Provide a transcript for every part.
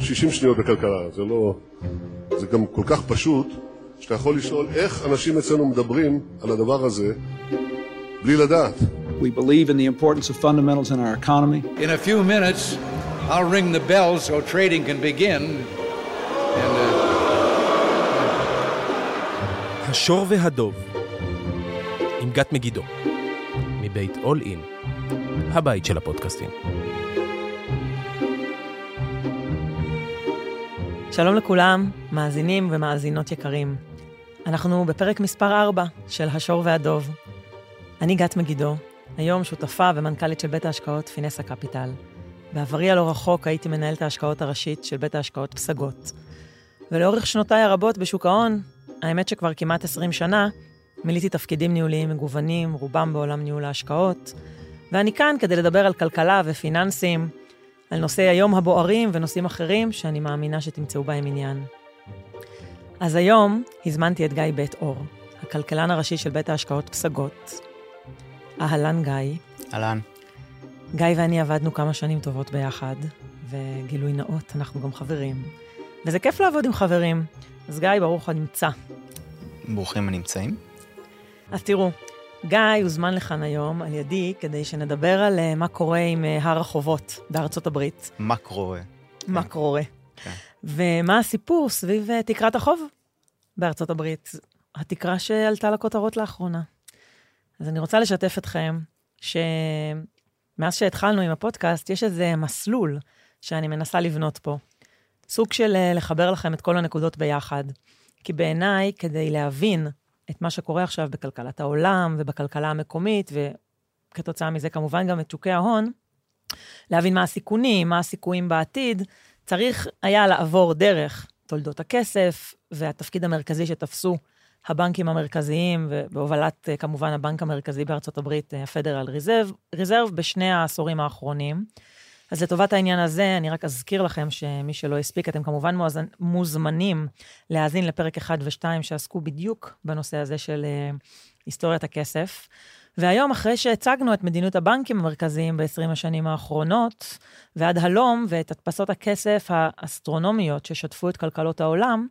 60 שניות בכלכלה, זה לא... זה גם כל כך פשוט, שאתה יכול לשאול איך אנשים אצלנו מדברים על הדבר הזה בלי לדעת. We believe in the importance of fundamentals in our economy. In a few minutes, I'll ring the bell so trading can begin. And, uh... השור והדוב, עם גת מגידו, מבית אול אין, הבית של הפודקאסטים. שלום לכולם, מאזינים ומאזינות יקרים. אנחנו בפרק מספר 4 של השור והדוב. אני גת מגידו, היום שותפה ומנכ"לית של בית ההשקעות פינסה קפיטל. בעברי הלא רחוק הייתי מנהלת ההשקעות הראשית של בית ההשקעות פסגות. ולאורך שנותיי הרבות בשוק ההון, האמת שכבר כמעט 20 שנה, מילאתי תפקידים ניהוליים מגוונים, רובם בעולם ניהול ההשקעות, ואני כאן כדי לדבר על כלכלה ופיננסים, על נושאי היום הבוערים ונושאים אחרים שאני מאמינה שתמצאו בהם עניין. אז היום הזמנתי את גיא בית אור, הכלכלן הראשי של בית ההשקעות פסגות. אהלן גיא. אהלן. גיא ואני עבדנו כמה שנים טובות ביחד, וגילוי נאות, אנחנו גם חברים. וזה כיף לעבוד עם חברים. אז גיא, ברוך הנמצא. ברוכים הנמצאים. אז תראו, גיא הוזמן לכאן היום על ידי כדי שנדבר על uh, מה קורה עם uh, הר החובות בארצות הברית. מה קורה. מה כן. קורה. כן. ומה הסיפור סביב uh, תקרת החוב בארצות הברית, התקרה שעלתה לכותרות לאחרונה. אז אני רוצה לשתף אתכם שמאז שהתחלנו עם הפודקאסט, יש איזה מסלול שאני מנסה לבנות פה. סוג של לחבר לכם את כל הנקודות ביחד. כי בעיניי, כדי להבין את מה שקורה עכשיו בכלכלת העולם ובכלכלה המקומית, וכתוצאה מזה כמובן גם את שוקי ההון, להבין מה הסיכונים, מה הסיכויים בעתיד, צריך היה לעבור דרך תולדות הכסף והתפקיד המרכזי שתפסו הבנקים המרכזיים, ובהובלת כמובן הבנק המרכזי בארצות הברית, הפדרל ריזרב, ריזרב בשני העשורים האחרונים. אז לטובת העניין הזה, אני רק אזכיר לכם שמי שלא הספיק, אתם כמובן. מוזמנים להאזין לפרק 1 ו-2 שעסקו בדיוק בנושא הזה של uh, היסטוריית הכסף. והיום, אחרי שהצגנו את מדיניות הבנקים המרכזיים ב-20 השנים האחרונות, ועד הלום, ואת הדפסות הכסף האסטרונומיות ששטפו את כלכלות העולם,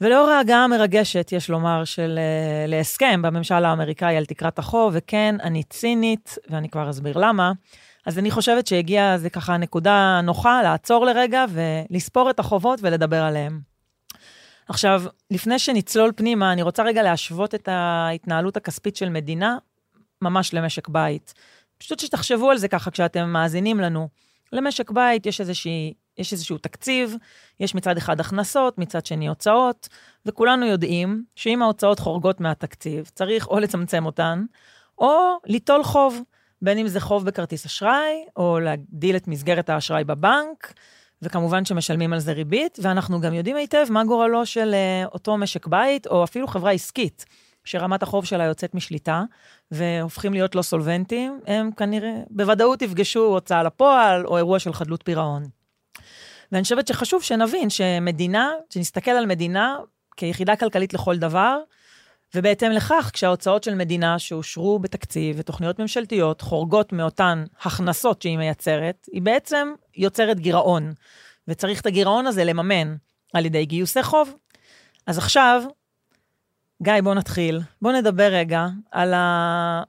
ולאור ההגעה המרגשת, יש לומר, של uh, להסכם בממשל האמריקאי על תקרת החוב, וכן, אני צינית, ואני כבר אסביר למה, אז אני חושבת שהגיעה, זה ככה נקודה נוחה לעצור לרגע ולספור את החובות ולדבר עליהם. עכשיו, לפני שנצלול פנימה, אני רוצה רגע להשוות את ההתנהלות הכספית של מדינה ממש למשק בית. פשוט שתחשבו על זה ככה כשאתם מאזינים לנו. למשק בית יש, איזושהי, יש איזשהו תקציב, יש מצד אחד הכנסות, מצד שני הוצאות, וכולנו יודעים שאם ההוצאות חורגות מהתקציב, צריך או לצמצם אותן, או ליטול חוב. בין אם זה חוב בכרטיס אשראי, או להגדיל את מסגרת האשראי בבנק, וכמובן שמשלמים על זה ריבית, ואנחנו גם יודעים היטב מה גורלו של uh, אותו משק בית, או אפילו חברה עסקית, שרמת החוב שלה יוצאת משליטה, והופכים להיות לא סולבנטיים, הם כנראה, בוודאות יפגשו הוצאה לפועל, או אירוע של חדלות פירעון. ואני חושבת שחשוב שנבין שמדינה, שנסתכל על מדינה כיחידה כלכלית לכל דבר, ובהתאם לכך, כשההוצאות של מדינה שאושרו בתקציב ותוכניות ממשלתיות חורגות מאותן הכנסות שהיא מייצרת, היא בעצם יוצרת גירעון. וצריך את הגירעון הזה לממן על ידי גיוסי חוב. אז עכשיו, גיא, בוא נתחיל. בוא נדבר רגע על ה...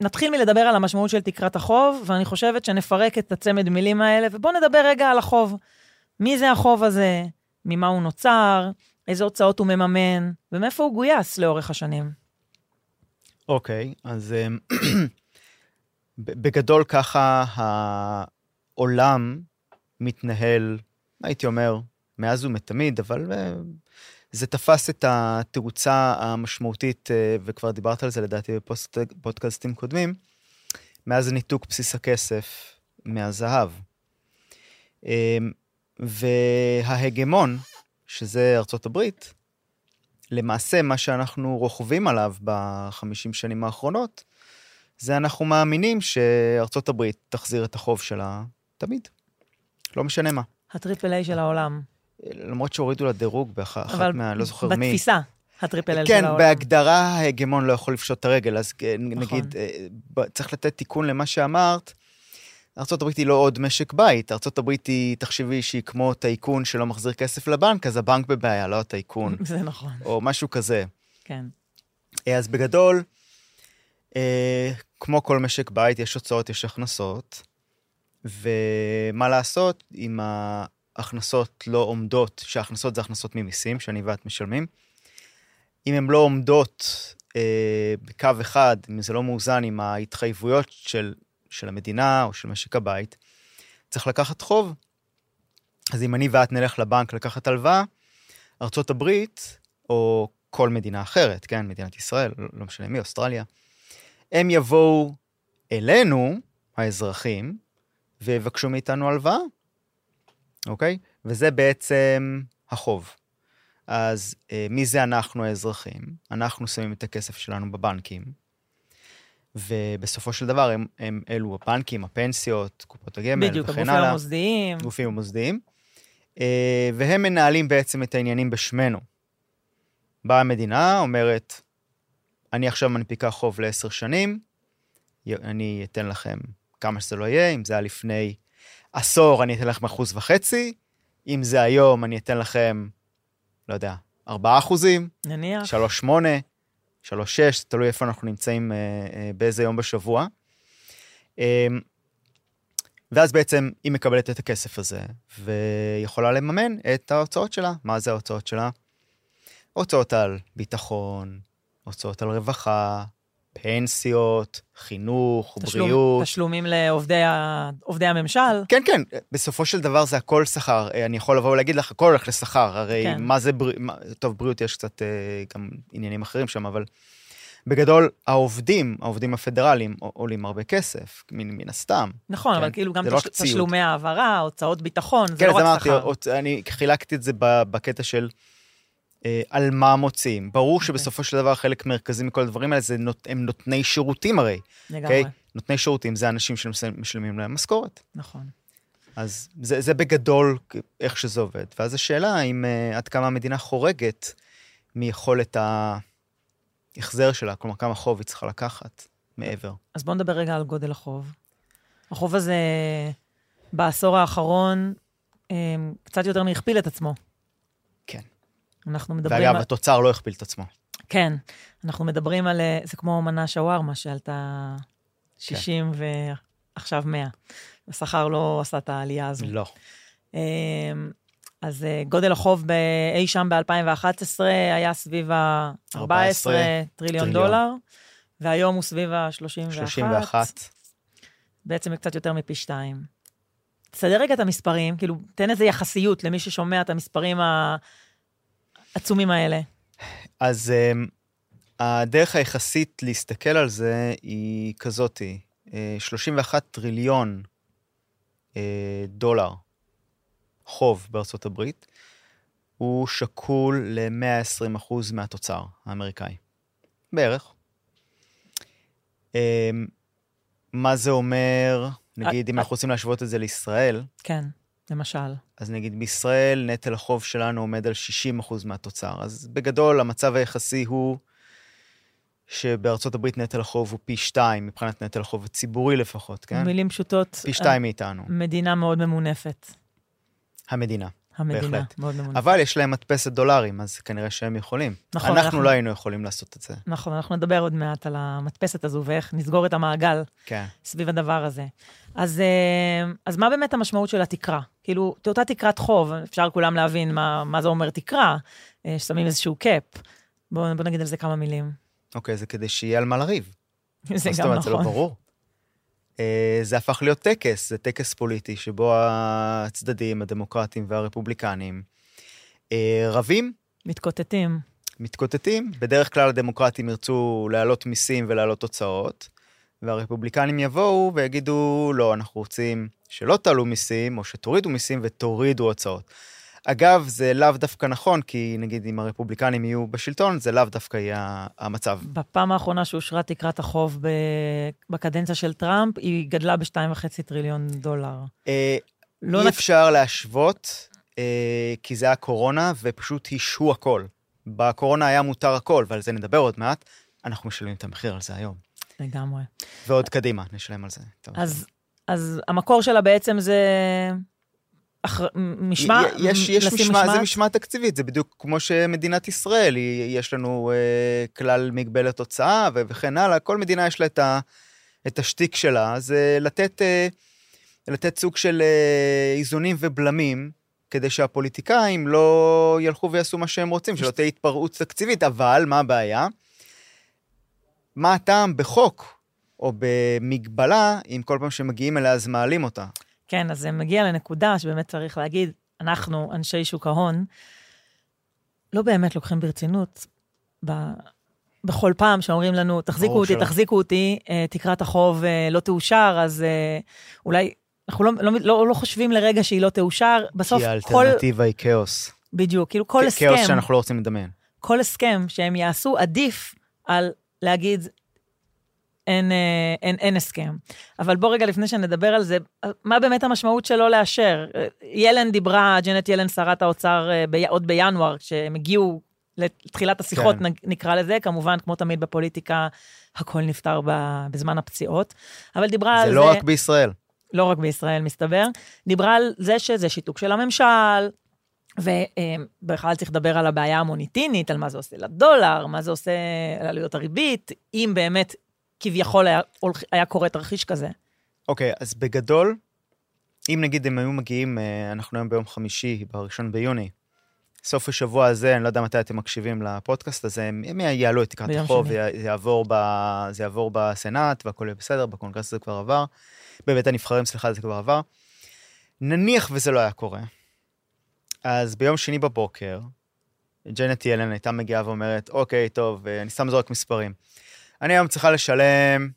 נתחיל מלדבר על המשמעות של תקרת החוב, ואני חושבת שנפרק את הצמד מילים האלה, ובוא נדבר רגע על החוב. מי זה החוב הזה? ממה הוא נוצר? איזה הוצאות הוא מממן, ומאיפה הוא גויס לאורך השנים. אוקיי, okay, אז אמ, בגדול ככה העולם מתנהל, הייתי אומר, מאז ומתמיד, אבל אה, זה תפס את התאוצה המשמעותית, אה, וכבר דיברת על זה לדעתי בפודקאסטים קודמים, מאז ניתוק בסיס הכסף מהזהב. אמ, וההגמון שזה ארצות הברית, למעשה מה שאנחנו רוכבים עליו בחמישים שנים האחרונות, זה אנחנו מאמינים שארצות הברית תחזיר את החוב שלה תמיד. לא משנה מה. הטריפל איי של העולם. למרות שהורידו לה דירוג באחת מה... לא זוכר בתפיסה. מי. בתפיסה, הטריפל איי כן, של העולם. כן, בהגדרה ההגמון לא יכול לפשוט את הרגל, אז נכון. נגיד, אה, צריך לתת תיקון למה שאמרת. ארה"ב היא לא עוד משק בית, ארה"ב היא, תחשבי שהיא כמו טייקון שלא מחזיר כסף לבנק, אז הבנק בבעיה, לא הטייקון, זה נכון, או משהו כזה. כן. אה, אז בגדול, אה, כמו כל משק בית, יש הוצאות, יש הכנסות, ומה לעשות אם ההכנסות לא עומדות, שההכנסות זה הכנסות ממיסים, שאני ואת משלמים, אם הן לא עומדות אה, בקו אחד, אם זה לא מאוזן עם ההתחייבויות של, של המדינה או של משק הבית, צריך לקחת חוב. אז אם אני ואת נלך לבנק לקחת הלוואה, ארצות הברית, או כל מדינה אחרת, כן, מדינת ישראל, לא, משנה מי, אוסטרליה, הם יבואו אלינו, האזרחים, ויבקשו מאיתנו הלוואה, אוקיי? וזה בעצם החוב. אז אה, מי זה אנחנו האזרחים? אנחנו שמים את הכסף שלנו בבנקים, ובסופו של דבר הם, הם אלו הבנקים, הפנסיות, קופות הגמל בדיוק, וכן הגופים הלאה. המוסדיים. גופים המוסדיים, אה, והם מנהלים בעצם את העניינים בשמנו. באה המדינה, אומרת, אני עכשיו מנפיקה חוב לעשר שנים, אני אתן לכם כמה שזה לא יהיה, אם זה היה לפני עשור, אני אתן לכם אחוז וחצי, אם זה היום, אני אתן לכם, לא יודע, ארבעה אחוזים, נניח. שלוש שמונה, שלוש שש, תלוי איפה אנחנו נמצאים, אה, אה, באיזה יום בשבוע. אה, ואז בעצם היא מקבלת את הכסף הזה, ויכולה לממן את ההוצאות שלה. מה זה ההוצאות שלה? הוצאות על ביטחון, הוצאות על רווחה, פנסיות, חינוך, תשלום, בריאות. תשלומים לעובדי ה- הממשל. כן, כן, בסופו של דבר זה הכל שכר. אה, אני יכול לבוא ולהגיד לך, הכל הולך לשכר. הרי כן. מה זה בריאות, טוב, בריאות יש קצת אה, גם עניינים אחרים שם, אבל בגדול, העובדים, העובדים הפדרליים עולים הרבה כסף, מן, מן הסתם. נכון, כן, אבל כאילו גם זה לא תש... ציוד. תשלומי העברה, הוצאות ביטחון, זה כן, לא אז רק אמרתי, שכר. עוד- אני חילקתי את זה בקטע של על מה מוציאים. ברור אוקיי. שבסופו של דבר חלק מרכזי מכל הדברים האלה זה נות, הם נותני שירותים הרי, לגמרי, אוקיי? נותני שירותים זה אנשים שמשלמים להם משכורת. נכון. אז זה, זה בגדול איך שזה עובד. ואז השאלה האם uh, עד כמה המדינה חורגת מיכולת ההחזר שלה, כלומר כמה חוב היא צריכה לקחת מעבר. אז בואו נדבר רגע על גודל החוב. החוב הזה בעשור האחרון אה, קצת יותר מהכפיל את עצמו. כן. אנחנו מדברים ואגב, על... התוצר לא הכפיל את עצמו. כן, אנחנו מדברים על... אה, זה כמו מנה שווארמה שעלתה 60 ועכשיו 100. השכר לא עשה את העלייה הזו. לא. אמ, אז אה, גודל החוב ב- אי שם ב-2011 היה סביב ה-14 14 טריליון טריליון. דולר, והיום הוא סביב ה-31. 31. בעצם קצת יותר מפי שתיים. תסדר רגע את המספרים, כאילו, תן איזה יחסיות למי ששומע את המספרים העצומים האלה. אז um, הדרך היחסית להסתכל על זה היא כזאתי, uh, 31 טריליון uh, דולר חוב בארצות הברית, הוא שקול ל-120% מהתוצר האמריקאי. בערך. Um, מה זה אומר, נגיד, אם אה, אנחנו רוצים להשוות את זה לישראל, כן, למשל. אז נגיד בישראל נטל החוב שלנו עומד על 60% מהתוצר. אז בגדול המצב היחסי הוא שבארצות הברית נטל החוב הוא פי שתיים מבחינת נטל החוב הציבורי לפחות, כן? במילים פשוטות, פי שתיים מאיתנו, מדינה מאוד ממונפת. המדינה. המדינה בהחלט. מאוד ממונפת. אבל יש להם מדפסת דולרים, אז כנראה שהם יכולים. נכון, אנחנו אנחנו- לא היינו יכולים לעשות את זה. נכון, אנחנו נדבר עוד מעט על המדפסת הזו ואיך נסגור את המעגל כן. סביב הדבר הזה. אז, אה, אז מה באמת המשמעות של התקרה? כאילו, אותה תקרת חוב, אפשר כולם להבין מה, מה זה אומר תקרה, אה, ששמים איזשהו קאפ. בואו בוא נגיד על זה כמה מילים. אוקיי, זה כדי שיהיה על מה לריב. זה מה זאת גם אומרת? זה לא נכון. ברור. אה, זה הפך להיות טקס, זה טקס פוליטי שבו הצדדים, הדמוקרטים והרפובליקנים, אה, רבים, מתקוטטים. מתקוטטים. בדרך כלל הדמוקרטים ירצו להעלות מיסים ולהעלות הוצאות, והרפובליקנים יבואו ויגידו, לא, אנחנו רוצים שלא תעלו מיסים, או שתורידו מיסים ותורידו הוצאות. אגב, זה לאו דווקא נכון, כי נגיד אם הרפובליקנים יהיו בשלטון, זה לאו דווקא יהיה המצב. בפעם האחרונה שאושרה תקרת החוב. בקדנציה של טראמפ, היא גדלה ב-2.5 טריליון דולר. אה, לא אי נק- אפשר להשוות, אה, כי זה היה קורונה, ופשוט השהו הכל. בקורונה היה מותר הכל, ועל זה נדבר עוד מעט. אנחנו משלמים את המחיר על זה היום. לגמרי. ועוד קדימה, נשלם על זה. אז, אז המקור שלה בעצם זה... אח... משמע, יש, יש לשים משמע, זה משמעת תקציבית, זה בדיוק כמו שמדינת ישראל, היא, יש לנו אה, כלל מגבלת הוצאה וכן הלאה, כל מדינה יש לה את, ה, את השטיק שלה, זה לתת, אה, לתת סוג של אה, איזונים ובלמים, כדי שהפוליטיקאים לא ילכו ויעשו מה שהם רוצים, שלא תהיה התפרעות תקציבית, אבל מה הבעיה? מה הטעם בחוק או במגבלה, אם כל פעם שמגיעים אליה אז מעלים אותה? כן, אז זה מגיע לנקודה שבאמת צריך להגיד, אנחנו, אנשי שוק ההון, לא באמת לוקחים ברצינות ב... בכל פעם שאומרים לנו, תחזיקו אותי, שלא. תחזיקו אותי, אה, תקרת החוב אה, לא תאושר, אז אה, אולי, אנחנו לא, לא, לא, לא חושבים לרגע שהיא לא תאושר. בסוף כי כל, האלטרנטיבה היא כאוס. בדיוק, כאילו כל הסכם, כאוס שאנחנו לא רוצים לדמיין. כל הסכם שהם יעשו עדיף על להגיד, אין, אה, אין, אין הסכם. אבל בוא רגע, לפני שנדבר על זה, מה באמת המשמעות של לא לאשר? אה, ילן דיברה, ג'נט ילן, שרת האוצר, אה, ב, עוד בינואר, כשהם הגיעו לתחילת השיחות, כן. נקרא לזה, כמובן, כמו תמיד בפוליטיקה, הכל נפתר בזמן הפציעות. אבל דיברה על זה זה... לא רק בישראל. לא רק בישראל, מסתבר. דיברה על זה שזה שיתוק של הממשל, ובכלל צריך לדבר על הבעיה המוניטינית, על מה זה עושה לדולר, מה זה עושה לעלויות הריבית, אם באמת כביכול היה, היה קורה תרחיש כזה. אוקיי, אז בגדול, אם נגיד הם היו מגיעים, אה, אנחנו היום ביום חמישי, בראשון ביוני, סוף השבוע הזה, אני לא יודע מתי אתם מקשיבים לפודקאסט הזה, הם הם יעלו את תקרת החוב, יעבור, ב, זה יעבור בסנאט והכל יהיה בסדר, בקונגרס זה כבר עבר, בבית הנבחרים, סליחה, זה כבר עבר. נניח וזה לא היה קורה, אז ביום שני בבוקר, ג'נט ילן הייתה מגיעה ואומרת, אוקיי, טוב, אה, אני סתם זורק מספרים. אני היום צריכה לשלם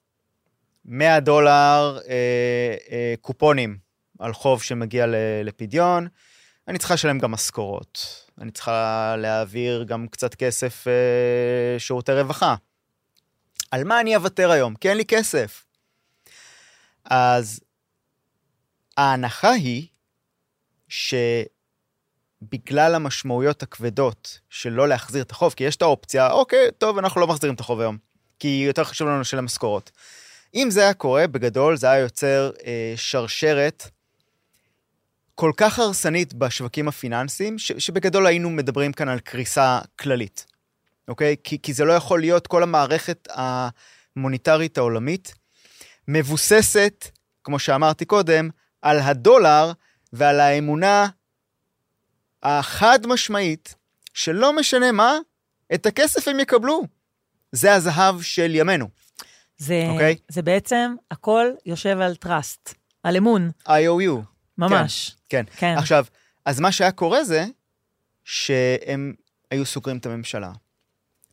100 דולר אה, אה, קופונים על חוב שמגיע לפדיון. אני צריכה לשלם גם משכורות. אני צריכה להעביר גם קצת כסף אה, שירותי רווחה. על מה אני אוותר היום? כי אין לי כסף. אז ההנחה היא שבגלל המשמעויות הכבדות של לא להחזיר את החוב, כי יש את האופציה, אוקיי, טוב, אנחנו לא מחזירים את החוב היום, כי יותר חשוב לנו לשלם משכורות. אם זה היה קורה, בגדול זה היה יוצר אה, שרשרת כל כך הרסנית בשווקים הפיננסיים, ש- שבגדול היינו מדברים כאן על קריסה כללית, אוקיי? כי, כי זה לא יכול להיות, כל המערכת המוניטרית העולמית מבוססת, כמו שאמרתי קודם, על הדולר ועל האמונה החד משמעית, שלא משנה מה, את הכסף הם יקבלו. זה הזהב של ימינו. זה, אוקיי. זה בעצם, הכל יושב על trust, על אמון, IOU. ממש. כן. כן. עכשיו, אז מה שהיה קורה זה שהם היו סוגרים את הממשלה.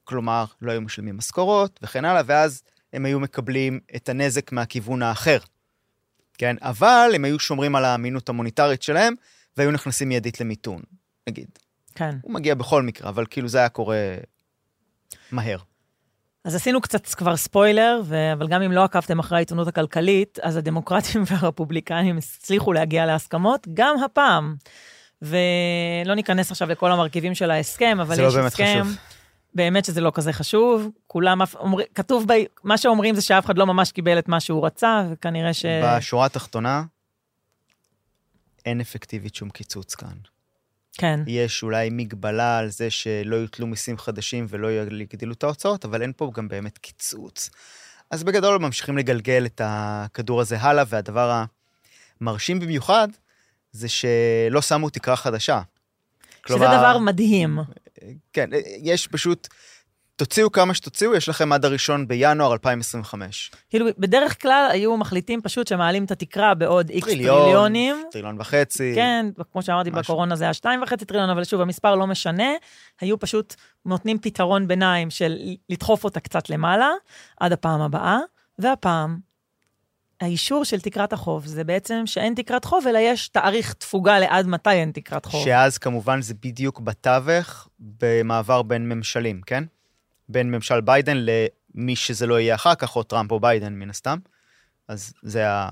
כלומר, לא היו משלמים משכורות וכן הלאה, ואז הם היו מקבלים את הנזק מהכיוון האחר. כן? אבל הם היו שומרים על האמינות המוניטרית שלהם, והיו נכנסים מיידית למיתון, נגיד. כן. הוא מגיע בכל מקרה, אבל כאילו זה היה קורה מהר. אז עשינו קצת כבר ספוילר, ו... אבל גם אם לא עקבתם אחרי העיתונות הכלכלית, אז הדמוקרטים והרפובליקנים הצליחו להגיע להסכמות גם הפעם. ולא ניכנס עכשיו לכל המרכיבים של ההסכם, אבל זה לא יש באמת הסכם. חשוב. באמת שזה לא כזה חשוב. כולם, אף- אומר, כתוב, ב... מה שאומרים זה שאף אחד לא ממש קיבל את מה שהוא רצה, וכנראה ש... בשורה התחתונה, אין אפקטיבית שום קיצוץ כאן. כן. יש אולי מגבלה על זה שלא יוטלו מיסים חדשים ולא יגדילו את ההוצאות, אבל אין פה גם באמת קיצוץ. אז בגדול ממשיכים לגלגל את הכדור הזה הלאה, והדבר המרשים במיוחד זה שלא שמו תקרה חדשה. שזה דבר מדהים. כן, יש פשוט, תוציאו כמה שתוציאו, יש לכם עד הראשון בינואר 2025. כאילו, בדרך כלל היו מחליטים פשוט שמעלים את התקרה בעוד איקס טריליון, טריליונים. טריליון וחצי. כן, כמו שאמרתי, משהו. בקורונה זה היה שתיים וחצי טריליון, אבל שוב, המספר לא משנה. היו פשוט נותנים פתרון ביניים של לדחוף אותה קצת למעלה, עד הפעם הבאה, והפעם, האישור של תקרת החוב זה בעצם שאין תקרת חוב, אלא יש תאריך תפוגה לעד מתי אין תקרת חוב. שאז כמובן זה בדיוק בתווך במעבר בין ממשלים, כן? בין ממשל ביידן למי שזה לא יהיה אחר כך, או טראמפ או ביידן מן הסתם. אז זה ה...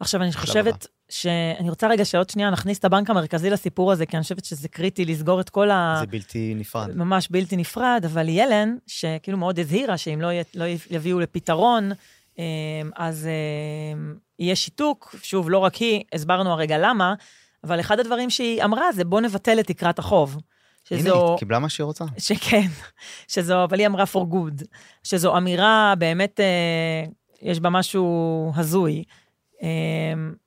עכשיו, אני הבא. חושבת שאני רוצה רגע שעוד שנייה נכניס את הבנק המרכזי לסיפור הזה, כי אני חושבת שזה קריטי לסגור את כל ה... זה בלתי נפרד. ממש בלתי נפרד, אבל ילן, שכאילו מאוד הזהירה שאם לא, י- לא יביאו לפתרון, אמ, אז אמ, יהיה שיתוק, שוב, לא רק היא, הסברנו הרגע למה, אבל אחד הדברים שהיא אמרה זה בוא נבטל את תקרת החוב. הנה, שזו, היא קיבלה מה שהיא רוצה. שכן, שזו, אבל היא אמרה for good, שזו אמירה באמת, אה, יש בה משהו הזוי. אה,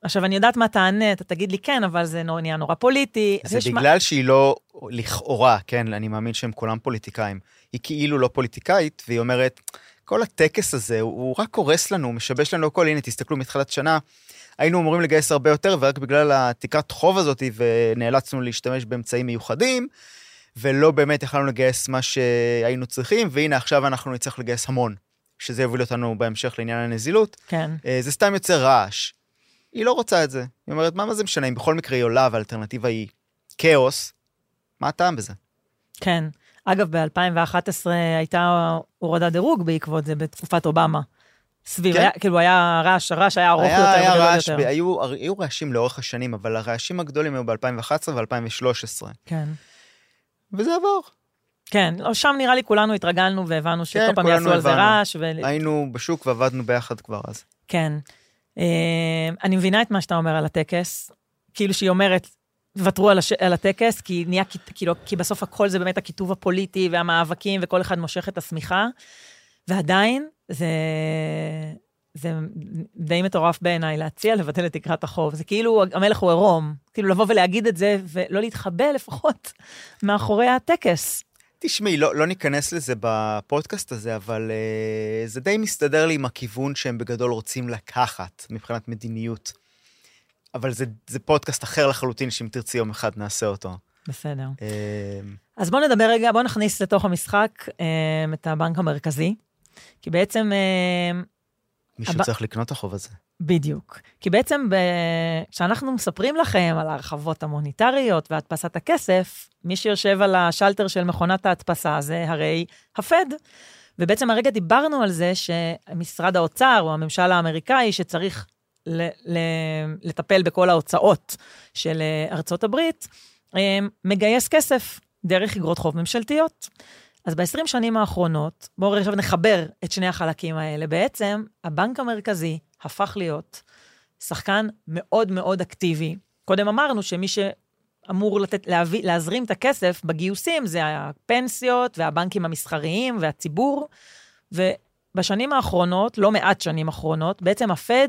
עכשיו, אני יודעת מה תענה, אתה תגיד לי כן, אבל זה נהיה נורא פוליטי. זה יש מה- בגלל שהיא לא, לכאורה, כן, אני מאמין שהם כולם פוליטיקאים. היא כאילו לא פוליטיקאית, והיא אומרת, כל הטקס הזה, הוא, הוא רק הורס לנו, משבש לנו הכל, הנה, תסתכלו, מתחילת שנה, היינו אמורים לגייס הרבה יותר, ורק בגלל התקרת חוב הזאת, ונאלצנו להשתמש באמצעים מיוחדים, ולא באמת יכלנו לגייס מה שהיינו צריכים, והנה, עכשיו אנחנו נצטרך לגייס המון, שזה יוביל אותנו בהמשך לעניין הנזילות. כן, אה, זה סתם יוצר רעש. היא לא רוצה את זה. היא אומרת, מה, זה משנה, אם בכל מקרה היא עולה והאלטרנטיבה היא כאוס, מה הטעם בזה? כן. אגב, ב-2011 הייתה הורדת דירוג בעקבות זה, בתקופת אובמה. סביב, כן. היה, כאילו היה רעש, הרעש היה ארוך היה, יותר היה רעש, יותר. ב- היו, היו רעשים לאורך השנים, אבל הרעשים הגדולים היו ב-2011 ו-2013, כן. וזה עבר. כן, לא, שם נראה לי כולנו התרגלנו והבנו שכל כן, פעם יעשו על זה. רעש. ו... היינו בשוק ועבדנו ביחד כבר אז. כן. אה, אני מבינה את מה שאתה אומר על הטקס, כאילו שהיא אומרת, ותרו על, הש... על הטקס, כי, נהיה, כאילו, כי בסוף הכל זה באמת הכיתוב הפוליטי והמאבקים, וכל אחד מושך את השמיכה, ועדיין זה, זה די מטורף בעיניי להציע לבטל את תקרת החוב. זה כאילו המלך הוא עירום, כאילו לבוא ולהגיד את זה, ולא להתחבא לפחות מאחורי הטקס. תשמעי, לא, לא ניכנס לזה בפודקאסט הזה, אבל uh, זה די מסתדר לי עם הכיוון שהם בגדול רוצים לקחת מבחינת מדיניות. אבל זה, זה פודקאסט אחר לחלוטין, שאם תרצי יום אחד נעשה אותו. בסדר. Uh, אז בואו נדבר רגע, בואו נכניס לתוך המשחק אה, את הבנק המרכזי, כי בעצם, אה, מישהו הבא- צריך לקנות את החוב הזה. בדיוק, כי בעצם ב- כשאנחנו מספרים לכם על ההרחבות המוניטריות והדפסת הכסף, מי שיושב על השלטר של מכונת ההדפסה זה הרי הפד. ובעצם הרגע דיברנו על זה שמשרד האוצר או הממשל האמריקאי שצריך ל- ל- לטפל בכל ההוצאות של אה, ארצות הברית, אה, מגייס כסף דרך אגרות חוב ממשלתיות. אז ב-20 שנים האחרונות, בואו עכשיו נחבר את שני החלקים האלה. בעצם, הבנק המרכזי הפך להיות שחקן מאוד מאוד אקטיבי. קודם אמרנו שמי שאמור לתת, להביא, להזרים את הכסף בגיוסים זה הפנסיות והבנקים המסחריים והציבור. ובשנים האחרונות, לא מעט שנים אחרונות, בעצם הפד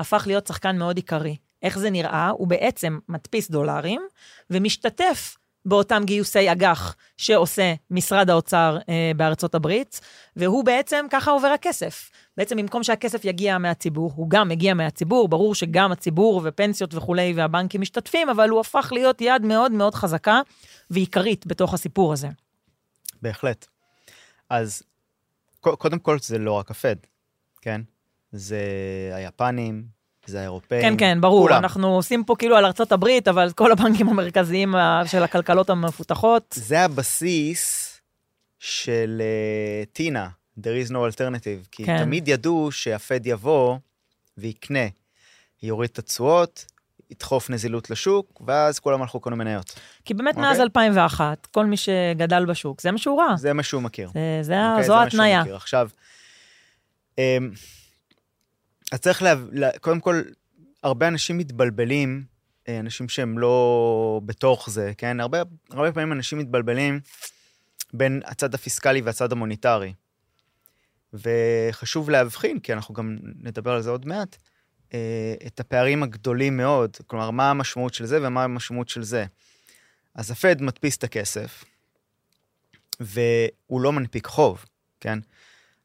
הפך להיות שחקן מאוד עיקרי. איך זה נראה? הוא בעצם מדפיס דולרים ומשתתף באותם גיוסי אג"ח שעושה משרד האוצר אה, בארצות הברית, והוא בעצם, ככה עובר הכסף. בעצם במקום שהכסף יגיע מהציבור, הוא גם מגיע מהציבור, ברור שגם הציבור ופנסיות וכולי והבנקים משתתפים, אבל הוא הפך להיות יד מאוד מאוד חזקה ועיקרית בתוך הסיפור הזה. בהחלט. אז קודם כל זה לא רק הפד, כן? זה היפנים, זה האירופאים. כן, כן, ברור, כולם. אנחנו עושים פה כאילו על ארצות הברית, אבל כל הבנקים המרכזיים אה, של הכלכלות המפותחות, זה הבסיס של uh, טינה, There is no alternative, כי כן. תמיד ידעו שהפד יבוא ויקנה, יוריד את התשואות, ידחוף נזילות לשוק, ואז כולם הלכו קנו מניות. כי באמת אוקיי. מאז 2001, כל מי שגדל בשוק, זה מה שהוא ראה. זה מה שהוא מכיר. זה, זה, ה- אוקיי? זו ההתניה. עכשיו, אמ, אז צריך לה... לה- קודם כל, הרבה אנשים מתבלבלים, אה, אנשים שהם לא בתוך זה, כן? הרבה, הרבה פעמים אנשים מתבלבלים בין הצד הפיסקלי והצד המוניטרי. וחשוב להבחין, כי אנחנו גם נדבר על זה עוד מעט, אה, את הפערים הגדולים מאוד, כלומר, מה המשמעות של זה ומה המשמעות של זה. אז הפד מדפיס את הכסף, והוא לא מנפיק חוב, כן?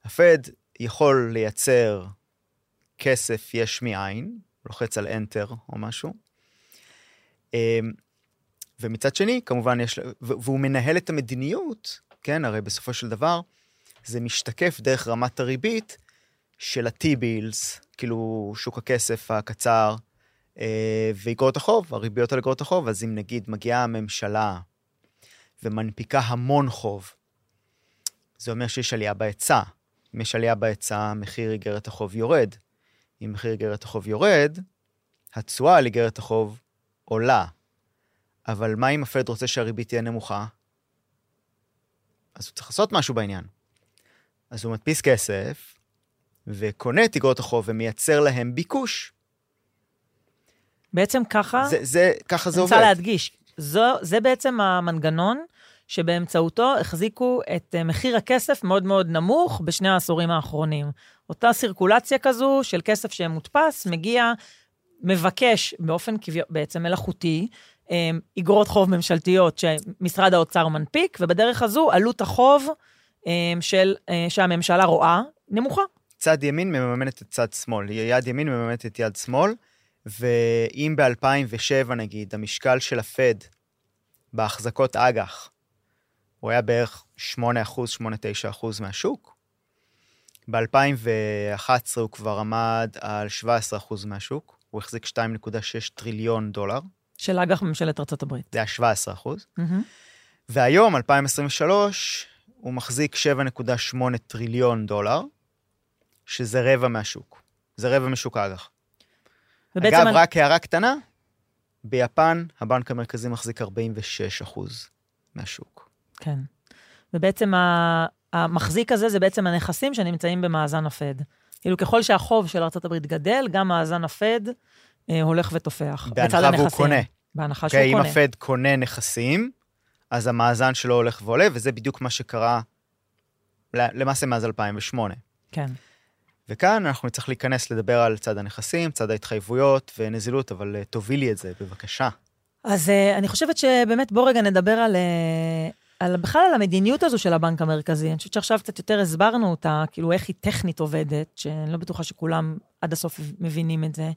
הפד יכול לייצר כסף יש מאין, לוחץ על Enter או משהו, אמ, ומצד שני, כמובן יש, והוא מנהל את המדיניות, כן, הרי בסופו של דבר, זה משתקף דרך רמת הריבית של ה-T-Bills, כאילו שוק הכסף הקצר, אה, ואגרות החוב, הריביות על אגרות החוב, אז אם נגיד מגיעה הממשלה ומנפיקה המון חוב, זה אומר שיש עלייה בהיצע. אם יש עלייה בהיצע, מחיר איגרת החוב יורד. אם מחיר איגרת החוב יורד, התשואה על איגרת החוב עולה. אבל מה אם הפד רוצה שהריבית תהיה נמוכה? אז הוא צריך לעשות משהו בעניין. אז הוא מדפיס כסף, וקונה את איגרות החוב ומייצר להם ביקוש. בעצם ככה, זה, זה, ככה זה אני עובד. רוצה להדגיש, זו, זה בעצם המנגנון שבאמצעותו החזיקו את אה, מחיר הכסף מאוד מאוד נמוך בשני העשורים האחרונים. אותה סירקולציה כזו של כסף שמודפס, מגיע, מבקש באופן בעצם מלאכותי, אה, אגרות חוב ממשלתיות שמשרד האוצר מנפיק, ובדרך הזו עלות החוב אה, של, אה, שהממשלה רואה נמוכה. צד ימין מממנת את צד שמאל, יד ימין מממנת את יד שמאל, ואם ב-2007 נגיד, המשקל של הפד בהחזקות אג"ח, הוא היה בערך 8%, 8-9% מהשוק, ב-2011 הוא כבר עמד על 17% מהשוק, הוא החזיק 2.6 טריליון דולר, של אג"ח ממשלת ארה"ב. זה היה 17%, מהמם. והיום, 2023, הוא מחזיק 7.8 טריליון דולר, שזה רבע מהשוק. זה רבע משוק האג"ח. ובעצם אגב, אני- רק הערה קטנה, ביפן הבנק המרכזי מחזיק 46 אחוז מהשוק. כן. ובעצם ה- המחזיק הזה זה בעצם הנכסים שנמצאים במאזן הפד. כאילו, ככל שהחוב של ארה"ב גדל, גם מאזן הפד אה, הולך ותופח. בהנחה והוא. קונה. בהנחה שהוא אוקיי, אם קונה. הפד קונה נכסים, אז המאזן שלו הולך ועולה, וזה בדיוק מה שקרה למעשה מאז 2008. כן. וכאן אנחנו נצטרך להיכנס לדבר על צד הנכסים, צד ההתחייבויות ונזילות, אבל אה, תובילי את זה, בבקשה. אז uh, אני חושבת שבאמת בוא רגע נדבר על, uh, על בכלל על המדיניות הזו של הבנק המרכזי. אני חושבת שעכשיו קצת יותר הסברנו אותה, כאילו איך היא טכנית עובדת, שאני לא בטוחה שכולם עד הסוף מבינים את זה.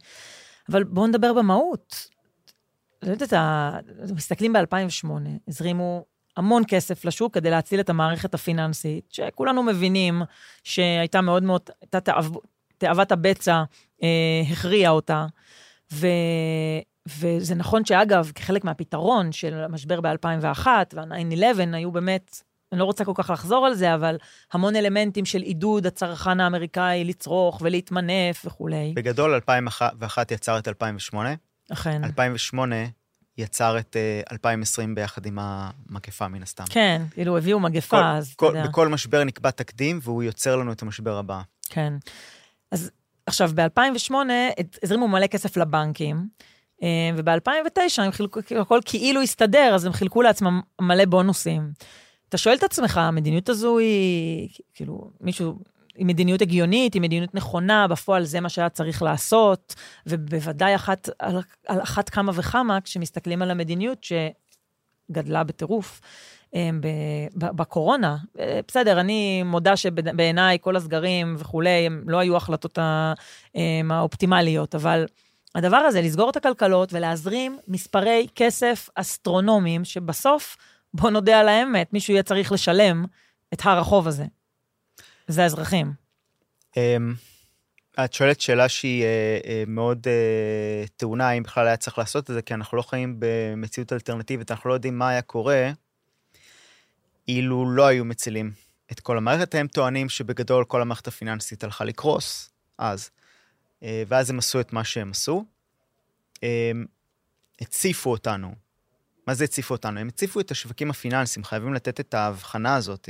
אבל בואו נדבר במהות. לא יודעת, מסתכלים ב-2008, הזרימו המון כסף לשוק כדי להציל את המערכת הפיננסית, שכולנו מבינים שהייתה מאוד מאוד, הייתה תאו, תאוות הבצע, אה, הכריעה אותה. ו... וזה נכון שאגב, כחלק מהפתרון של המשבר ב-2001 וה-9-11, היו באמת, אני לא רוצה כל כך לחזור על זה, אבל המון אלמנטים של עידוד הצרכן האמריקאי לצרוך ולהתמנף וכולי. בגדול, 2001 יצר את 2008, אכן. 2008 יצר את אה, 2020 ביחד עם המגפה, מן הסתם. כן, כאילו הביאו כל, מגפה, אז אתה כל, יודע. בכל משבר נקבע תקדים, והוא יוצר לנו את המשבר הבא. כן. אז עכשיו, ב-2008 הזרימו מלא כסף לבנקים, אה, וב-2009 הם חילקו, הכל כאילו הסתדר, אז הם חילקו לעצמם מלא בונוסים. אתה שואל את עצמך, המדיניות הזו היא, כאילו, מישהו, היא מדיניות הגיונית, היא מדיניות נכונה, בפועל זה מה שהיה צריך לעשות, ובוודאי אחת, על, על אחת כמה וכמה, כשמסתכלים על המדיניות שגדלה בטירוף. אה, בקורונה. אה, בסדר, אני מודה שבעיניי כל הסגרים וכולי, הם לא היו החלטות ה- אה, האופטימליות, אבל הדבר הזה, לסגור את הכלכלות ולהזרים מספרי כסף אסטרונומיים, שבסוף, בוא נודה על האמת, מישהו יהיה צריך לשלם את הר החוב הזה. זה האזרחים. אמ, את שואלת שאלה שהיא אה, אה, מאוד אה, טעונה, אם בכלל היה צריך לעשות את זה, כי אנחנו לא חיים במציאות אלטרנטיבית, אנחנו לא יודעים מה היה קורה אילו לא היו מצילים את כל המערכת. הם טוענים שבגדול כל המערכת הפיננסית הלכה לקרוס אז, ואז הם עשו את מה שהם עשו. הציפו אותנו. מה זה הציפו אותנו? הם הציפו את השווקים הפיננסיים, חייבים לתת את ההבחנה הזאת.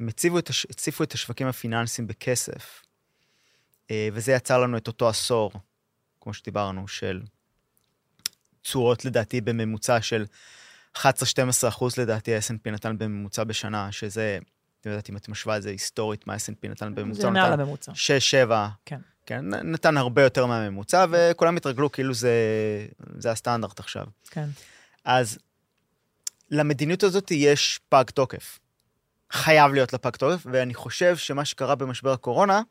הם הציבו את, הש... הציפו את השווקים הפיננסיים בכסף, אה, וזה יצר לנו את אותו עשור, כמו שדיברנו, של תשואות לדעתי בממוצע של 11-12 אחוז לדעתי ה-S&P נתן בממוצע בשנה, שזה, לא יודעת אם את משווה את זה היסטורית, מה ה-S&P נתן בממוצע, זה מעל הממוצע. 6-7, כן. כן, נתן הרבה יותר מהממוצע, וכולם התרגלו כאילו זה, זה הסטנדרט עכשיו. כן. אז למדיניות הזאת יש פג תוקף. חייב להיות לה פג תוקף, ואני חושב שמה שקרה במשבר הקורונה,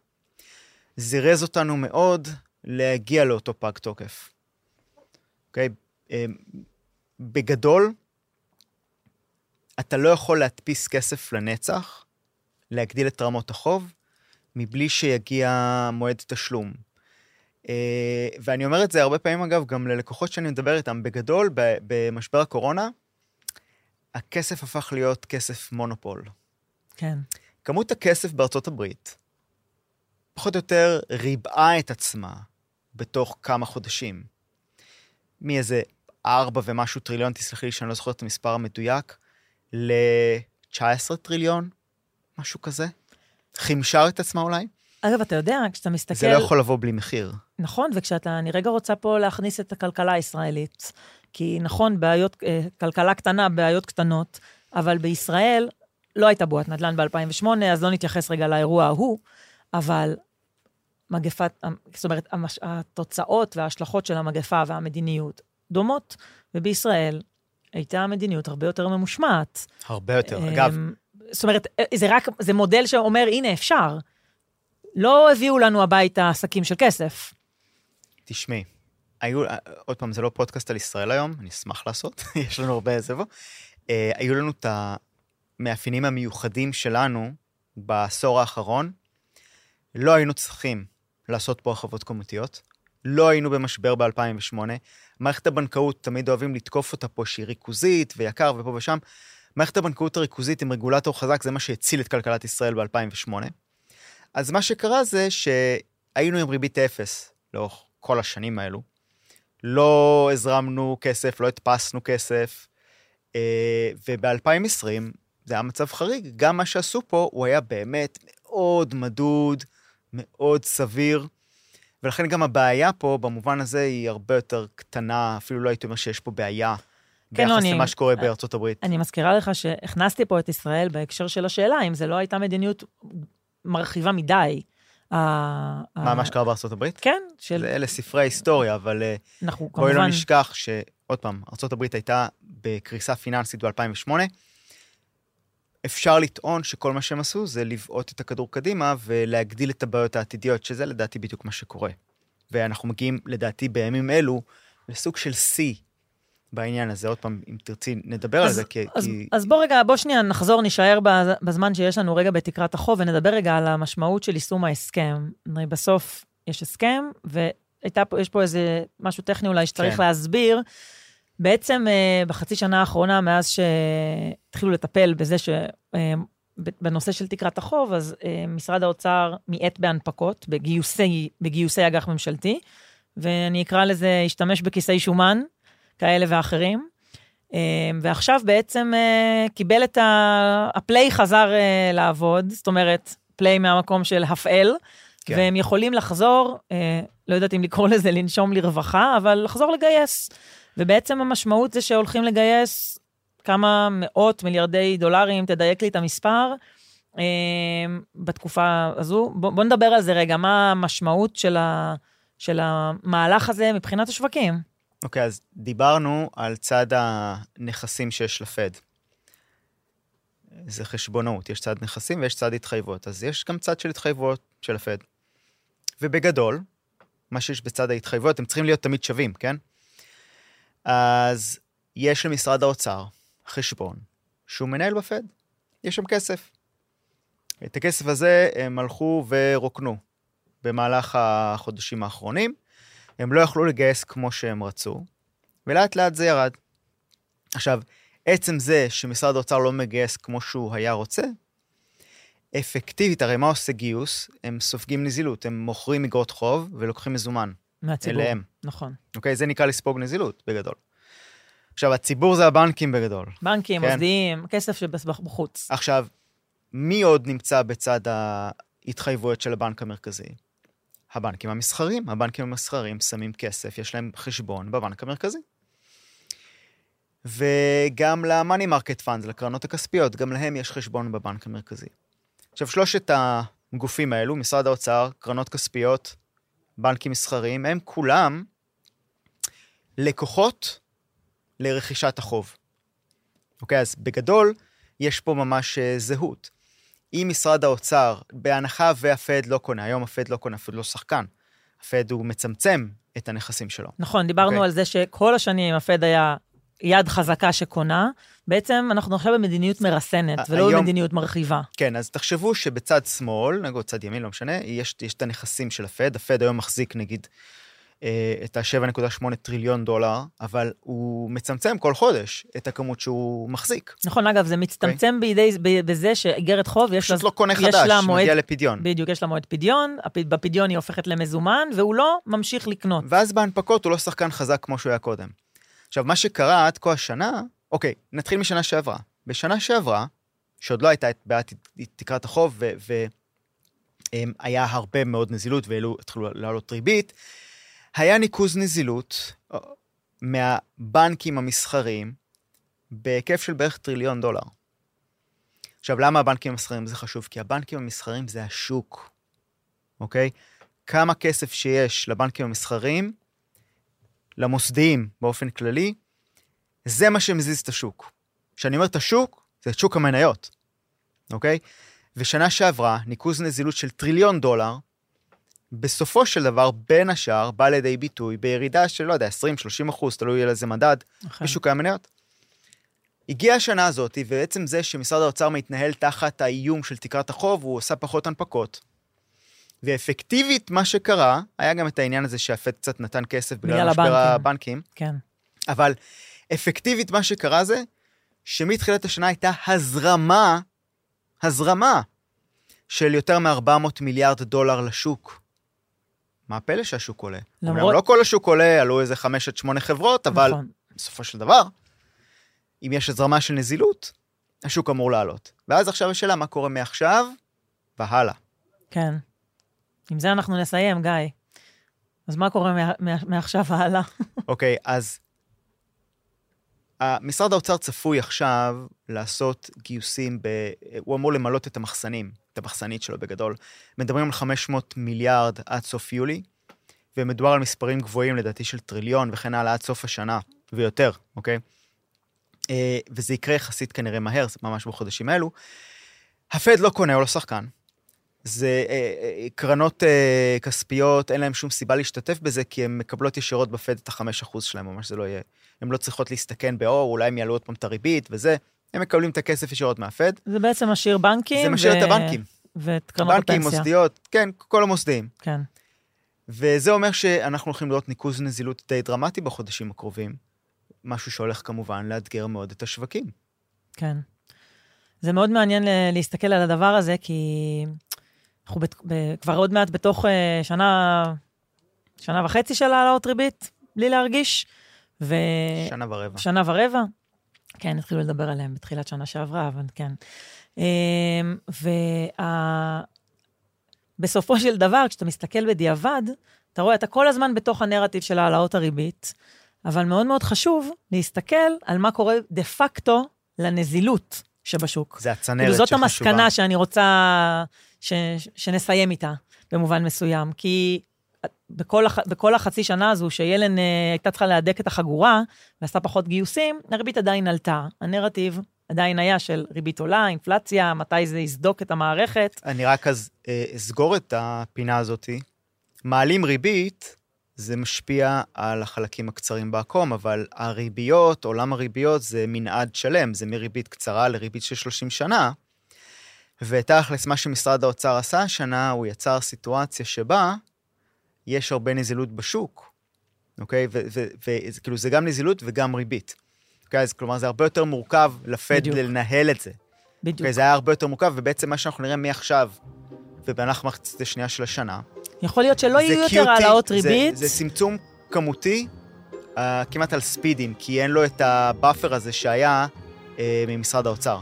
זירז אותנו מאוד להגיע לאותו פג תוקף. אוקיי? אמ, בגדול, אתה לא יכול להדפיס כסף לנצח, להגדיל את רמות החוב, מבלי שיגיע מועד תשלום. אה, ואני אומר את זה הרבה פעמים, אגב, גם ללקוחות שאני מדבר איתם. בגדול, במשבר הקורונה, הכסף הפך להיות כסף מונופול. כן. כמות הכסף בארצות הברית, פחות או יותר ריבעה את עצמה בתוך כמה חודשים. מאיזה ארבע ומשהו טריליון, תסלחי לי שאני לא זוכר את המספר המדויק, ל-19 טריליון, משהו כזה. חימשה את עצמה אולי. אגב, אתה יודע, כשאתה מסתכל... זה לא יכול לבוא בלי מחיר. נכון, וכשאתה, אני רגע רוצה פה להכניס את הכלכלה הישראלית, כי נכון, בעיות, אה, כלכלה קטנה, בעיות קטנות, אבל בישראל לא הייתה בועת נדל"ן ב-2008, אז לא נתייחס רגע לאירוע ההוא, אבל מגפת, זאת אומרת, המש, התוצאות וההשלכות של המגפה והמדיניות דומות, ובישראל הייתה מדיניות הרבה יותר ממושמעת. הרבה יותר. אגב, אמ, זאת אומרת, זה רק, זה מודל שאומר, הנה, אפשר. לא הביאו לנו הביתה עסקים של כסף. תשמעי, היו, עוד פעם, זה לא פודקאסט על ישראל היום, אני אשמח לעשות, יש לנו הרבה איזה בו. אה, היו לנו את המאפיינים המיוחדים שלנו בעשור האחרון. לא היינו צריכים לעשות פה הרחבות כמותיות, לא היינו במשבר ב-2008. מערכת הבנקאות, תמיד אוהבים לתקוף אותה פה, שהיא ריכוזית ויקר ופה ושם. מערכת הבנקאות הריכוזית עם רגולטור חזק, זה מה שהציל את כלכלת ישראל ב-2008. אז מה שקרה זה שהיינו עם ריבית אפס לאורך כל השנים האלו. לא הזרמנו כסף, לא הדפסנו כסף, אה, וב-2020 זה היה מצב חריג. גם מה שעשו פה, הוא היה באמת מאוד מדוד, מאוד סביר, ולכן גם הבעיה פה, במובן הזה, היא הרבה יותר קטנה, אפילו לא הייתי אומר שיש פה בעיה. כן, לא, ביחס אני- למה שקורה בארצות הברית. אני מזכירה לך שהכנסתי פה את ישראל בהקשר של השאלה, אם זה לא הייתה מדיניות מרחיבה מדי. מה, מה שקרה בארצות הברית? כן, של... זה אלה ספרי ההיסטוריה, אבל אה, אנחנו בואי כמובן... לא נשכח שעוד פעם, ארצות הברית הייתה בקריסה פיננסית ב-2008. אפשר לטעון שכל מה שהם עשו זה לבעוט את הכדור קדימה ולהגדיל את הבעיות העתידיות, שזה לדעתי בדיוק מה שקורה. ואנחנו מגיעים, לדעתי, בימים אלו, לסוג של שיא בעניין הזה. עוד פעם, אם תרצי, נדבר על אז, זה, כי... אז, כי... אז בוא רגע, בוא שנייה נחזור, נישאר בז- בזמן שיש לנו רגע בתקרת החוב, ונדבר רגע על המשמעות של יישום ההסכם. הרי בסוף יש הסכם, ויש פה איזה משהו טכני אולי שצריך כן. להסביר. בעצם אה, בחצי שנה האחרונה, מאז שהתחילו לטפל בזה ש... אה, בנושא של תקרת החוב, אז אה, משרד האוצר מיעט בהנפקות, בגיוסי, בגיוסי אג"ח ממשלתי, ואני אקרא לזה, השתמש בכיסי שומן, כאלה ואחרים. אה, ועכשיו בעצם אה, קיבל את ה... הפליי חזר אה, לעבוד, זאת אומרת, פליי מהמקום של הפעל, כן. והם יכולים לחזור, לא יודעת אם לקרוא לזה לנשום לרווחה, אבל לחזור לגייס. ובעצם המשמעות זה שהולכים לגייס כמה מאות מיליארדי דולרים, תדייק לי את המספר, בתקופה הזו. בוא, בוא נדבר על זה רגע, מה המשמעות של, ה, של המהלך הזה מבחינת השווקים. אוקיי, אז דיברנו על צד הנכסים שיש לפד. זה חשבונאות, יש צד נכסים ויש צד התחייבויות, אז יש גם צד של התחייבויות של הפד. ובגדול, מה שיש בצד ההתחייבויות, הם צריכים להיות תמיד שווים, כן? אז יש למשרד האוצר חשבון שהוא מנהל בפד, יש שם כסף. את הכסף הזה הם הלכו ורוקנו במהלך החודשים האחרונים. הם לא יכלו לגייס כמו שהם רצו, ולאט לאט זה ירד. עכשיו, עצם זה שמשרד האוצר לא מגייס כמו שהוא היה רוצה, אפקטיבית, הרי מה עושה גיוס? הם סופגים נזילות, הם מוכרים אגרות חוב ולוקחים מזומן מהציבור. אליהם. נכון. אוקיי? זה נקרא לספוג נזילות, בגדול. עכשיו, הציבור זה הבנקים בגדול. בנקים, כן. מוסדיים, כסף שבחוץ. עכשיו, מי עוד נמצא בצד ההתחייבויות של הבנק המרכזי? הבנקים המסחרים. הבנקים המסחרים שמים כסף, יש להם חשבון בבנק המרכזי. וגם ל-money market funds, לקרנות הכספיות, גם להם יש חשבון בבנק המרכזי. עכשיו, שלושת הגופים האלו, משרד האוצר, קרנות כספיות, בנקים מסחריים, הם כולם לקוחות לרכישת החוב. אוקיי, אז בגדול, יש פה ממש אה, זהות. אם משרד האוצר, בהנחה והפד לא קונה, היום הפד לא קונה, הפד לא שחקן, הפד הוא מצמצם את הנכסים שלו. נכון, דיברנו אוקיי. על זה שכל השנים הפד היה יד חזקה שקונה. בעצם אנחנו עכשיו במדיניות מרסנת, ה- ולא היום- במדיניות מרחיבה. כן, אז תחשבו שבצד שמאל, נגיד צד ימין, לא משנה, יש, יש את הנכסים של הפד, הפד היום מחזיק נגיד אה, את ה-7.8 טריליון דולר, אבל הוא מצמצם כל חודש את הכמות שהוא מחזיק. נכון, אגב, זה מצטמצם בידי, ב- בזה שאיגרת חוב, יש לה, פשוט לא קונה יש חדש, לה מועד, מגיע לפדיון. בדיוק, יש לה מועד פדיון, בפדיון היא הופכת למזומן, והוא לא ממשיך לקנות. ואז בהנפקות הוא לא שחקן חזק כמו שהוא היה קודם. עכשיו, מה שקרה עד כה השנה, אוקיי, נתחיל משנה שעברה. בשנה שעברה, שעוד לא הייתה את בעיית תקרת החוב, והיה הרבה מאוד נזילות והתחילו לעלות ריבית, היה ניקוז נזילות אה, מהבנקים המסחריים בהיקף של בערך טריליון דולר. עכשיו, למה הבנקים המסחריים זה חשוב? כי הבנקים המסחריים זה השוק, אוקיי? כמה כסף שיש לבנקים המסחריים, למוסדיים באופן כללי, זה מה שמזיז את השוק. כשאני אומר את השוק, זה את שוק המניות, אוקיי? ושנה שעברה, ניקוז נזילות של טריליון דולר, בסופו של דבר, בין השאר, בא לידי ביטוי בירידה של, לא יודע, 20-30 אחוז, תלוי על איזה מדד, נכון. בשוק המניות. הגיעה השנה הזאת, ובעצם זה שמשרד האוצר מתנהל תחת האיום של תקרת החוב, הוא עושה פחות הנפקות. ואפקטיבית, מה שקרה, היה גם את העניין הזה שהפד קצת נתן כסף בגלל משבר. הבנקים, כן. אבל אפקטיבית מה שקרה זה שמתחילת השנה הייתה הזרמה, הזרמה של יותר מ-400 מיליארד דולר לשוק. מה הפלא שהשוק עולה? למרות- למרות... לא כל השוק עולה, עלו איזה 5 עד 8 חברות, אבל נכון. בסופו של דבר, אם יש הזרמה של נזילות, השוק אמור לעלות. ואז עכשיו השאלה, מה קורה מעכשיו והלאה. כן. עם זה אנחנו נסיים, גיא. אז מה קורה מעכשיו והלאה? אוקיי, אז אה, משרד האוצר צפוי עכשיו לעשות גיוסים, ב... הוא אמור למלות את המחסנים, את המחסנית שלו בגדול. מדברים על 500 מיליארד עד סוף יולי, ומדובר על מספרים גבוהים לדעתי של טריליון וכן הלאה עד סוף השנה, ויותר, אוקיי? אה, וזה יקרה יחסית כנראה מהר, זה ממש בחודשים האלו. הפד לא קונה, הוא לא שחקן. זה אה, אה, קרנות כספיות, אין להם שום סיבה להשתתף בזה, כי הן מקבלות ישירות בפד את ה-5% שלהם, ממש זה לא יהיה. הן לא צריכות להסתכן באור, אולי הם יעלו עוד פעם את הריבית וזה. הם מקבלים את הכסף ישירות מהפד. זה בעצם משאיר בנקים. זה משאיר ו- את הבנקים. ואת קרנות בנקים, הפנסיה. מוסדיות, כן, כל המוסדיים. כן. וזה אומר שאנחנו הולכים לראות ניקוז נזילות די דרמטי בחודשים הקרובים. משהו שהולך כמובן לאתגר מאוד את השווקים. כן. זה מאוד מעניין להסתכל על הדבר הזה, כי אנחנו בת, ב, כבר עוד מעט בתוך אה, שנה, שנה וחצי של העלאות ריבית, בלי להרגיש, ו... שנה ורבע. שנה ורבע. כן, התחילו לדבר עליהם בתחילת שנה שעברה, אבל כן. אמ, וה... בסופו של דבר, כשאתה מסתכל בדיעבד, אתה רואה, אתה כל הזמן בתוך הנרטיב של העלאות הריבית, אבל מאוד מאוד חשוב להסתכל על מה קורה דה פקטו לנזילות שבשוק. זה הצנרת כאילו זאת שחשובה. המסקנה שאני רוצה ש, שנסיים איתה, במובן מסוים. כי בכל, הח, בכל החצי שנה הזו, שילן אה, הייתה צריכה להדק את החגורה, ועשתה פחות גיוסים, הריבית עדיין עלתה. הנרטיב עדיין היה של ריבית עולה, אינפלציה, מתי זה יסדוק את המערכת. אני רק אז אה, אסגור את הפינה הזאתי. מעלים ריבית, זה משפיע על החלקים הקצרים בעקום, אבל הריביות, עולם הריביות זה מנעד שלם, זה מריבית קצרה לריבית של 30 שנה. ותכלס, מה שמשרד האוצר עשה השנה, הוא יצר סיטואציה שבה יש הרבה נזילות בשוק, אוקיי? וכאילו זה גם נזילות וגם ריבית. אוקיי, אז כלומר זה הרבה יותר מורכב לפד בדיוק. לנהל את זה. בדיוק. אוקיי, זה היה הרבה יותר מורכב, ובעצם מה שאנחנו נראה מעכשיו, ובמהלך מחצית השנייה של השנה, יכול להיות שלא יהיו יותר העלאות זה- ריבית. זה צמצום כמותי, אה, כמעט על ספידים, כי אין לו את ה buffer הזה שהיה אה, ממשרד האוצר.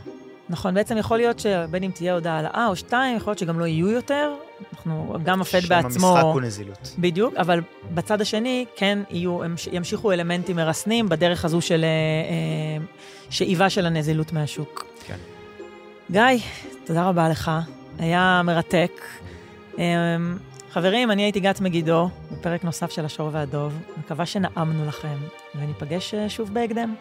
נכון, בעצם יכול להיות שבין אם תהיה עוד העלאה או שתיים, יכול להיות שגם לא יהיו יותר. אנחנו, גם הפד שם בעצמו... המשחק הוא נזילות. בדיוק, אבל בצד השני כן יהיו, ימשיכו אלמנטים מרסנים בדרך הזו של אה, אה, שאיבה של הנזילות מהשוק. כן. גיא, תודה רבה לך, היה מרתק. אה, חברים, אני הייתי גת מגידו, בפרק נוסף של השור והדוב. מקווה שנעמנו לכם, וניפגש אה, שוב בהקדם.